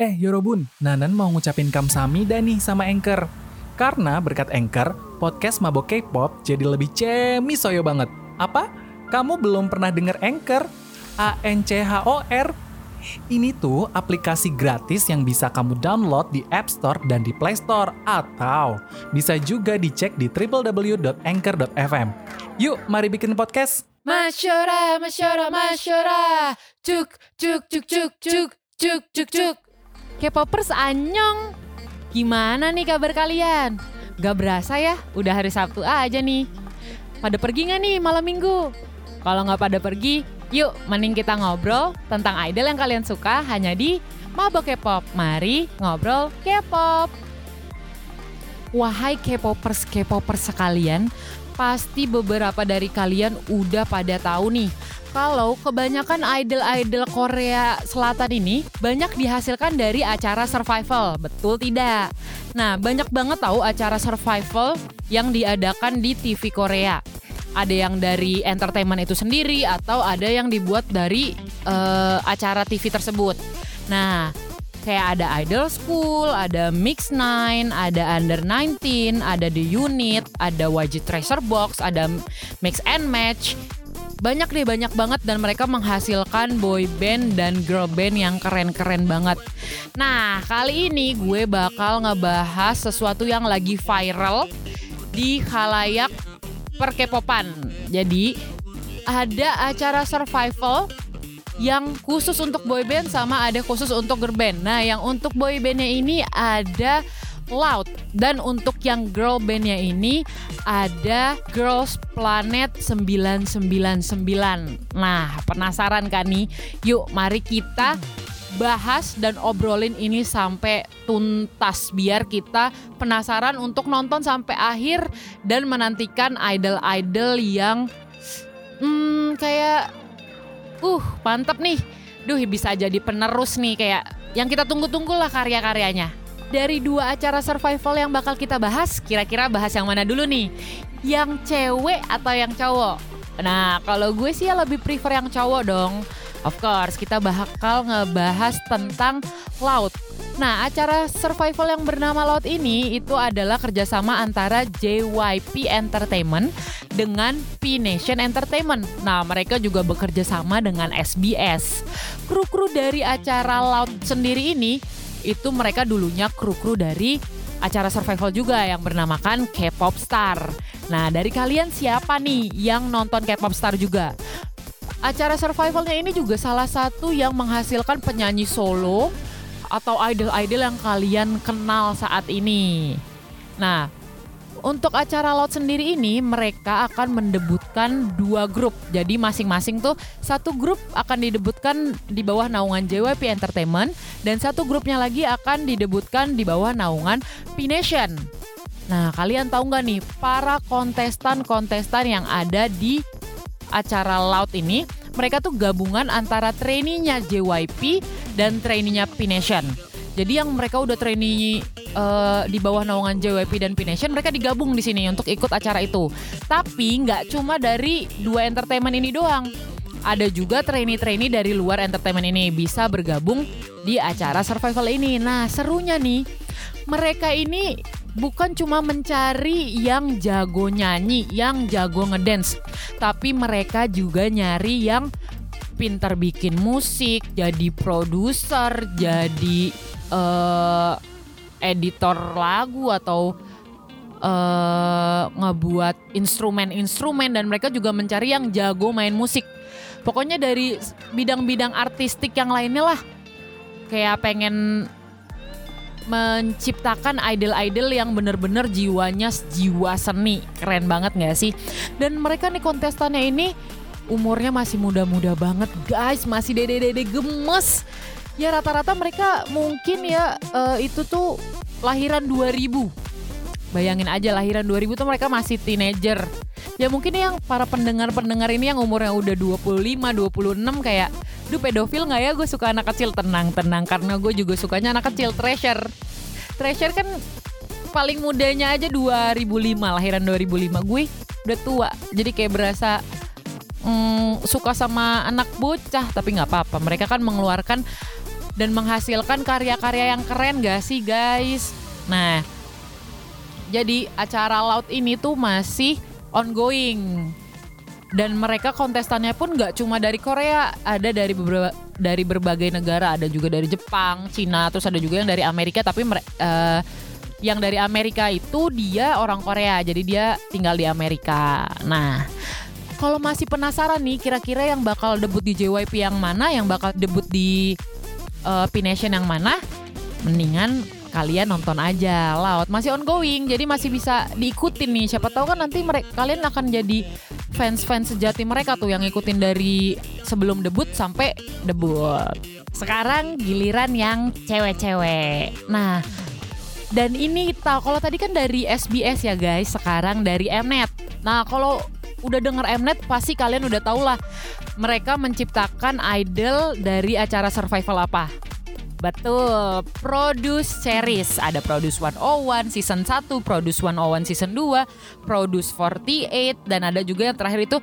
Eh Yorobun, Nanan mau ngucapin kamsahamnida nih sama Anchor. Karena berkat Anchor, podcast Mabok K-pop jadi lebih cemisoyo banget. Apa? Kamu belum pernah denger Anchor? A-N-C-H-O-R? Ini tuh aplikasi gratis yang bisa kamu download di App Store dan di Play Store. Atau bisa juga dicek di www.anchor.fm. Yuk, mari bikin podcast. Masyora, masyora, masyora. Cuk, cuk, cuk, cuk, cuk, cuk, cuk, cuk. K-popers anyong. Gimana nih kabar kalian? Gak berasa ya, udah hari Sabtu aja nih. Pada pergi gak nih malam minggu? Kalau nggak pada pergi, yuk mending kita ngobrol tentang idol yang kalian suka hanya di Mabok K-pop. Mari ngobrol K-pop. Wahai K-popers, K-popers sekalian, pasti beberapa dari kalian udah pada tahu nih kalau kebanyakan idol-idol Korea Selatan ini banyak dihasilkan dari acara survival, betul tidak? Nah, banyak banget tahu acara survival yang diadakan di TV Korea. Ada yang dari entertainment itu sendiri atau ada yang dibuat dari uh, acara TV tersebut. Nah, kayak ada Idol School, ada Mix Nine, ada Under 19, ada The Unit, ada YG Treasure Box, ada Mix and Match. Banyak deh, banyak banget dan mereka menghasilkan boy band dan girl band yang keren-keren banget. Nah, kali ini gue bakal ngebahas sesuatu yang lagi viral di khalayak perkepopan. Jadi, ada acara survival yang khusus untuk boyband sama ada khusus untuk girl band. Nah, yang untuk boybandnya ini ada Loud dan untuk yang girl bandnya ini ada Girls Planet 999. Nah, penasaran kan nih? Yuk, mari kita bahas dan obrolin ini sampai tuntas biar kita penasaran untuk nonton sampai akhir dan menantikan idol-idol yang hmm, kayak uh mantep nih. Duh bisa jadi penerus nih kayak yang kita tunggu-tunggu lah karya-karyanya dari dua acara survival yang bakal kita bahas, kira-kira bahas yang mana dulu nih? Yang cewek atau yang cowok? Nah, kalau gue sih ya lebih prefer yang cowok dong. Of course, kita bakal ngebahas tentang laut. Nah, acara survival yang bernama Laut ini itu adalah kerjasama antara JYP Entertainment dengan P Nation Entertainment. Nah, mereka juga bekerja sama dengan SBS. Kru-kru dari acara Laut sendiri ini itu mereka dulunya kru-kru dari acara survival juga yang bernamakan K-pop Star. Nah, dari kalian siapa nih yang nonton K-pop Star juga? Acara survivalnya ini juga salah satu yang menghasilkan penyanyi solo atau idol-idol yang kalian kenal saat ini. Nah, untuk acara laut sendiri ini mereka akan mendebutkan dua grup. Jadi masing-masing tuh satu grup akan didebutkan di bawah naungan JYP Entertainment dan satu grupnya lagi akan didebutkan di bawah naungan P Nation. Nah, kalian tahu nggak nih para kontestan-kontestan yang ada di acara laut ini? Mereka tuh gabungan antara trainee-nya JYP dan trainee-nya P Nation. Jadi yang mereka udah trainee uh, di bawah naungan JYP dan P Nation mereka digabung di sini untuk ikut acara itu. Tapi nggak cuma dari dua entertainment ini doang. Ada juga trainee-trainee dari luar entertainment ini bisa bergabung di acara survival ini. Nah, serunya nih, mereka ini bukan cuma mencari yang jago nyanyi, yang jago ngedance, tapi mereka juga nyari yang pintar bikin musik, jadi produser, jadi uh, editor lagu atau uh, ngebuat instrumen-instrumen dan mereka juga mencari yang jago main musik. Pokoknya dari bidang-bidang artistik yang lainnya lah. Kayak pengen menciptakan idol-idol yang bener-bener jiwanya jiwa seni. Keren banget gak sih? Dan mereka nih kontestannya ini umurnya masih muda-muda banget guys. Masih dede-dede gemes ya rata-rata mereka mungkin ya uh, itu tuh lahiran 2000 bayangin aja lahiran 2000 tuh mereka masih teenager. Ya mungkin yang para pendengar-pendengar ini yang umurnya udah 25, 26 kayak duh pedofil nggak ya? Gue suka anak kecil. Tenang-tenang karena gue juga sukanya anak kecil treasure treasure kan paling mudanya aja 2005 lahiran 2005 gue udah tua jadi kayak berasa mm, suka sama anak bocah tapi nggak apa-apa. Mereka kan mengeluarkan dan menghasilkan karya-karya yang keren gak sih guys? Nah, jadi acara laut ini tuh masih ongoing dan mereka kontestannya pun nggak cuma dari Korea, ada dari beberapa dari berbagai negara, ada juga dari Jepang, Cina, terus ada juga yang dari Amerika. Tapi uh, yang dari Amerika itu dia orang Korea, jadi dia tinggal di Amerika. Nah, kalau masih penasaran nih, kira-kira yang bakal debut di JYP yang mana, yang bakal debut di uh, P Nation yang mana? Mendingan kalian nonton aja. Laut masih ongoing jadi masih bisa diikutin nih. Siapa tahu kan nanti mereka kalian akan jadi fans-fans sejati mereka tuh yang ngikutin dari sebelum debut sampai debut. Sekarang giliran yang cewek-cewek. Nah dan ini tahu kalau tadi kan dari SBS ya guys sekarang dari Mnet. Nah kalau udah denger Mnet pasti kalian udah tau lah mereka menciptakan idol dari acara survival apa Betul, Produce Series. Ada Produce 101 Season 1, Produce 101 Season 2, Produce 48, dan ada juga yang terakhir itu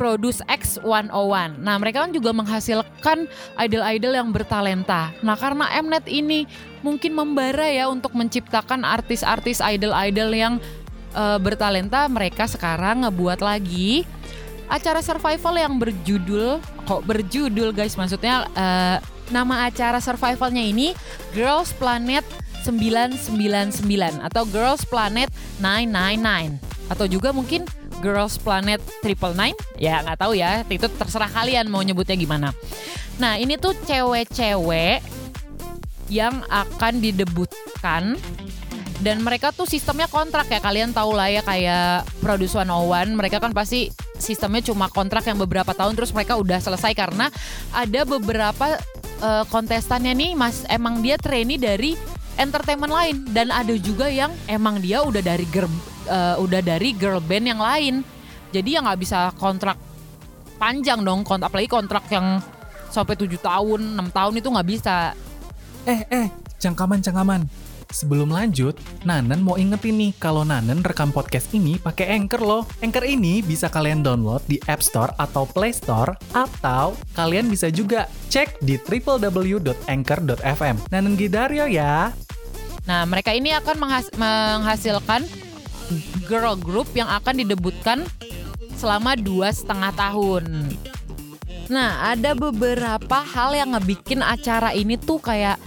Produce X 101. Nah mereka kan juga menghasilkan idol-idol yang bertalenta. Nah karena Mnet ini mungkin membara ya untuk menciptakan artis-artis idol-idol yang uh, bertalenta, mereka sekarang ngebuat lagi acara survival yang berjudul kok berjudul guys? Maksudnya uh, nama acara survivalnya ini Girls Planet 999 atau Girls Planet 999 atau juga mungkin Girls Planet Triple Nine? Ya nggak tahu ya. Itu terserah kalian mau nyebutnya gimana. Nah ini tuh cewek-cewek yang akan didebutkan dan mereka tuh sistemnya kontrak ya. Kalian tahu lah ya kayak Produce 101 mereka kan pasti sistemnya cuma kontrak yang beberapa tahun terus mereka udah selesai karena ada beberapa uh, kontestannya nih Mas emang dia trainee dari entertainment lain dan ada juga yang emang dia udah dari girl uh, udah dari girl band yang lain. Jadi ya nggak bisa kontrak panjang dong, kontrak apalagi kontrak yang sampai tujuh tahun, enam tahun itu nggak bisa. Eh eh, cangkaman cangkaman. Sebelum lanjut, Nanen mau ingetin nih kalau Nanen rekam podcast ini pakai Anchor loh. Anchor ini bisa kalian download di App Store atau Play Store atau kalian bisa juga cek di www.anchor.fm. Nanen Gidario ya. Nah, mereka ini akan menghas menghasilkan girl group yang akan didebutkan selama dua setengah tahun. Nah, ada beberapa hal yang ngebikin acara ini tuh kayak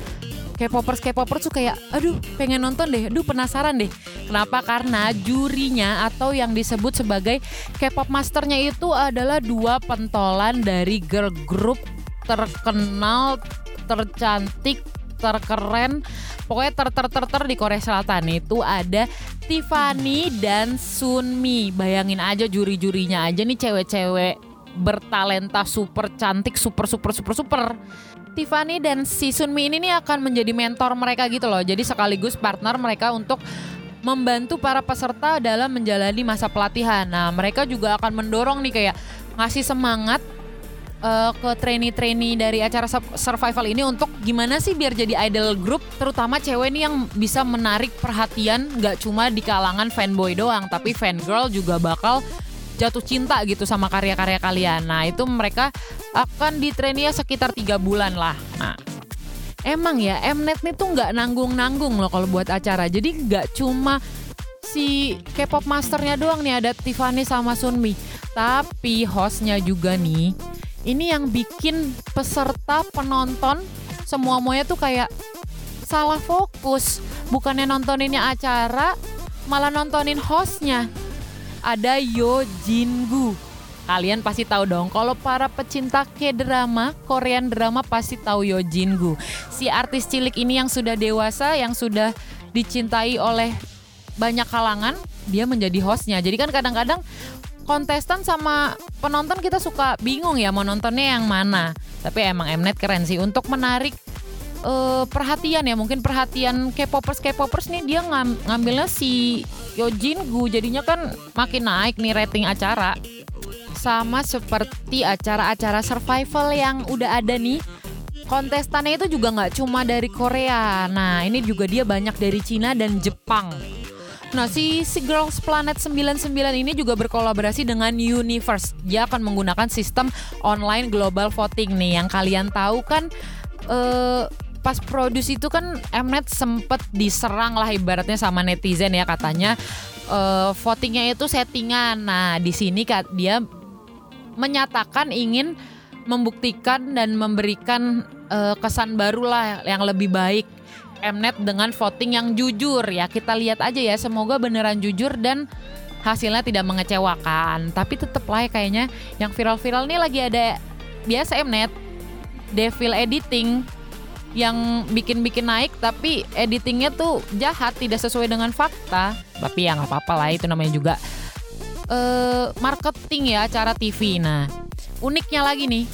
K-popers K-popers tuh kayak aduh pengen nonton deh, aduh penasaran deh. Kenapa? Karena jurinya atau yang disebut sebagai K-pop masternya itu adalah dua pentolan dari girl group terkenal, tercantik, terkeren, pokoknya ter ter ter ter di Korea Selatan itu ada Tiffany dan Sunmi. Bayangin aja juri-jurinya aja nih cewek-cewek bertalenta super cantik super super super super Tiffany dan si Sunmi ini nih akan menjadi mentor mereka gitu loh. Jadi sekaligus partner mereka untuk membantu para peserta dalam menjalani masa pelatihan. Nah, mereka juga akan mendorong nih kayak ngasih semangat uh, ke trainee-trainee dari acara survival ini untuk gimana sih biar jadi idol group terutama cewek nih yang bisa menarik perhatian gak cuma di kalangan fanboy doang tapi fan girl juga bakal jatuh cinta gitu sama karya-karya kalian. Nah itu mereka akan di ya sekitar tiga bulan lah. Nah emang ya Mnet nih tuh nggak nanggung-nanggung loh kalau buat acara. Jadi nggak cuma si K-pop masternya doang nih ada Tiffany sama Sunmi. Tapi hostnya juga nih. Ini yang bikin peserta penonton semua muanya tuh kayak salah fokus. Bukannya nontoninnya acara, malah nontonin hostnya ada Yo Jingu. Kalian pasti tahu dong, kalau para pecinta K-drama, Korean drama pasti tahu Yo Jingu. Si artis cilik ini yang sudah dewasa, yang sudah dicintai oleh banyak kalangan, dia menjadi hostnya. Jadi kan kadang-kadang kontestan sama penonton kita suka bingung ya mau nontonnya yang mana. Tapi emang Mnet keren sih untuk menarik uh, perhatian ya mungkin perhatian K-popers K-popers nih dia ngam, ngambilnya si Yojin Gu jadinya kan makin naik nih rating acara. Sama seperti acara-acara survival yang udah ada nih. Kontestannya itu juga nggak cuma dari Korea. Nah, ini juga dia banyak dari Cina dan Jepang. Nah, si, si Girls Planet 99 ini juga berkolaborasi dengan Universe. Dia akan menggunakan sistem online global voting nih yang kalian tahu kan uh, pas produce itu kan Mnet sempet diserang lah ibaratnya sama netizen ya katanya. Uh, votingnya itu settingan. Nah di sini dia menyatakan ingin membuktikan dan memberikan uh, kesan baru lah yang lebih baik Mnet dengan voting yang jujur. Ya kita lihat aja ya semoga beneran jujur dan hasilnya tidak mengecewakan. Tapi tetep lah ya kayaknya yang viral-viral nih lagi ada biasa Mnet devil editing yang bikin-bikin naik tapi editingnya tuh jahat tidak sesuai dengan fakta. Tapi ya nggak apa-apa lah itu namanya juga uh, marketing ya acara TV nah uniknya lagi nih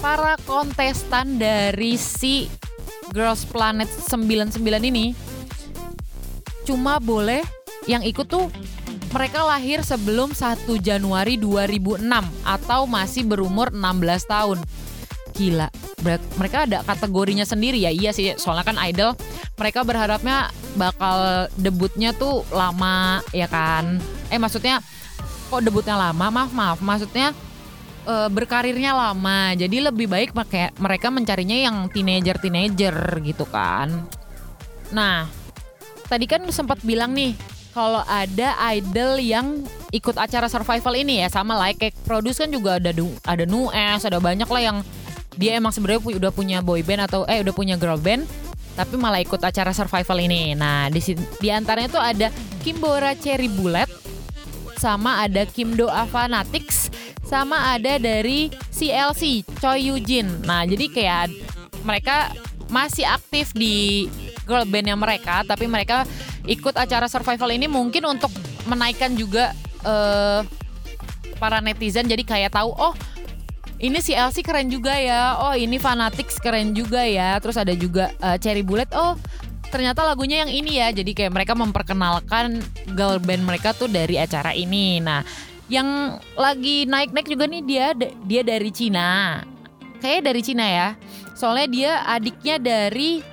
para kontestan dari si Girls Planet 99 ini cuma boleh yang ikut tuh mereka lahir sebelum 1 Januari 2006 atau masih berumur 16 tahun. Gila, mereka ada kategorinya sendiri ya. Iya sih, soalnya kan idol mereka berharapnya bakal debutnya tuh lama ya kan. Eh maksudnya kok debutnya lama? Maaf, maaf. Maksudnya uh, berkarirnya lama. Jadi lebih baik mereka mencarinya yang teenager-teenager gitu kan. Nah, tadi kan sempat bilang nih kalau ada idol yang ikut acara survival ini ya sama like kayak produce kan juga ada ada Nues, ada banyak lah yang dia emang sebenarnya udah punya boy band atau eh udah punya girl band tapi malah ikut acara survival ini. Nah, di di antaranya tuh ada Kimbora Cherry Bullet sama ada Kimdo Avanatics sama ada dari CLC Choi Eugene. Nah, jadi kayak mereka masih aktif di girl bandnya mereka, tapi mereka ikut acara survival ini mungkin untuk menaikkan juga uh, para netizen. Jadi kayak tahu, oh ini CLC keren juga ya, oh ini Fanatics keren juga ya. Terus ada juga uh, Cherry Bullet, oh ternyata lagunya yang ini ya. Jadi kayak mereka memperkenalkan girl band mereka tuh dari acara ini. Nah, yang lagi naik-naik juga nih dia dia dari Cina. Kayak dari Cina ya. Soalnya dia adiknya dari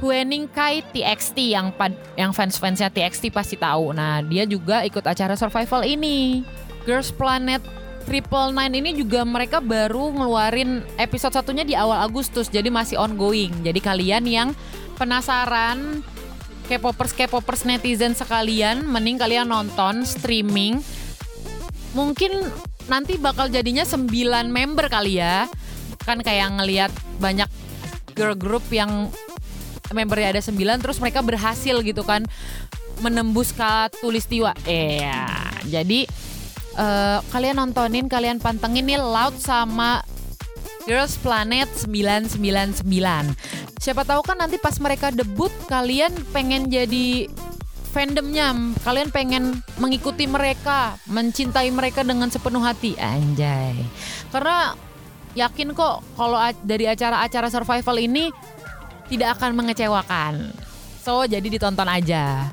Huening Kai TXT yang yang fans-fansnya TXT pasti tahu. Nah, dia juga ikut acara survival ini. Girls Planet Triple Nine ini juga mereka baru ngeluarin episode satunya di awal Agustus, jadi masih ongoing. Jadi kalian yang penasaran K-popers K-popers netizen sekalian, mending kalian nonton streaming mungkin nanti bakal jadinya 9 member kali ya. Kan kayak ngelihat banyak girl group yang membernya ada 9 terus mereka berhasil gitu kan menembus ke tulistiwa. Eh, ya. jadi uh, kalian nontonin, kalian pantengin nih Loud sama Girls Planet 999. Siapa tahu kan nanti pas mereka debut kalian pengen jadi fandomnya. Kalian pengen mengikuti mereka mencintai mereka dengan sepenuh hati. Anjay. Karena yakin kok kalau dari acara-acara survival ini tidak akan mengecewakan. So jadi ditonton aja.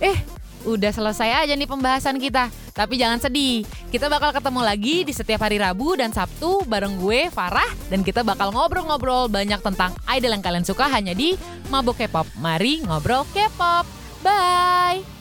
Eh udah selesai aja nih pembahasan kita. Tapi jangan sedih, kita bakal ketemu lagi di setiap hari Rabu dan Sabtu bareng gue Farah dan kita bakal ngobrol-ngobrol banyak tentang idol yang kalian suka hanya di Mabok K-pop. Mari ngobrol K-pop. Bye!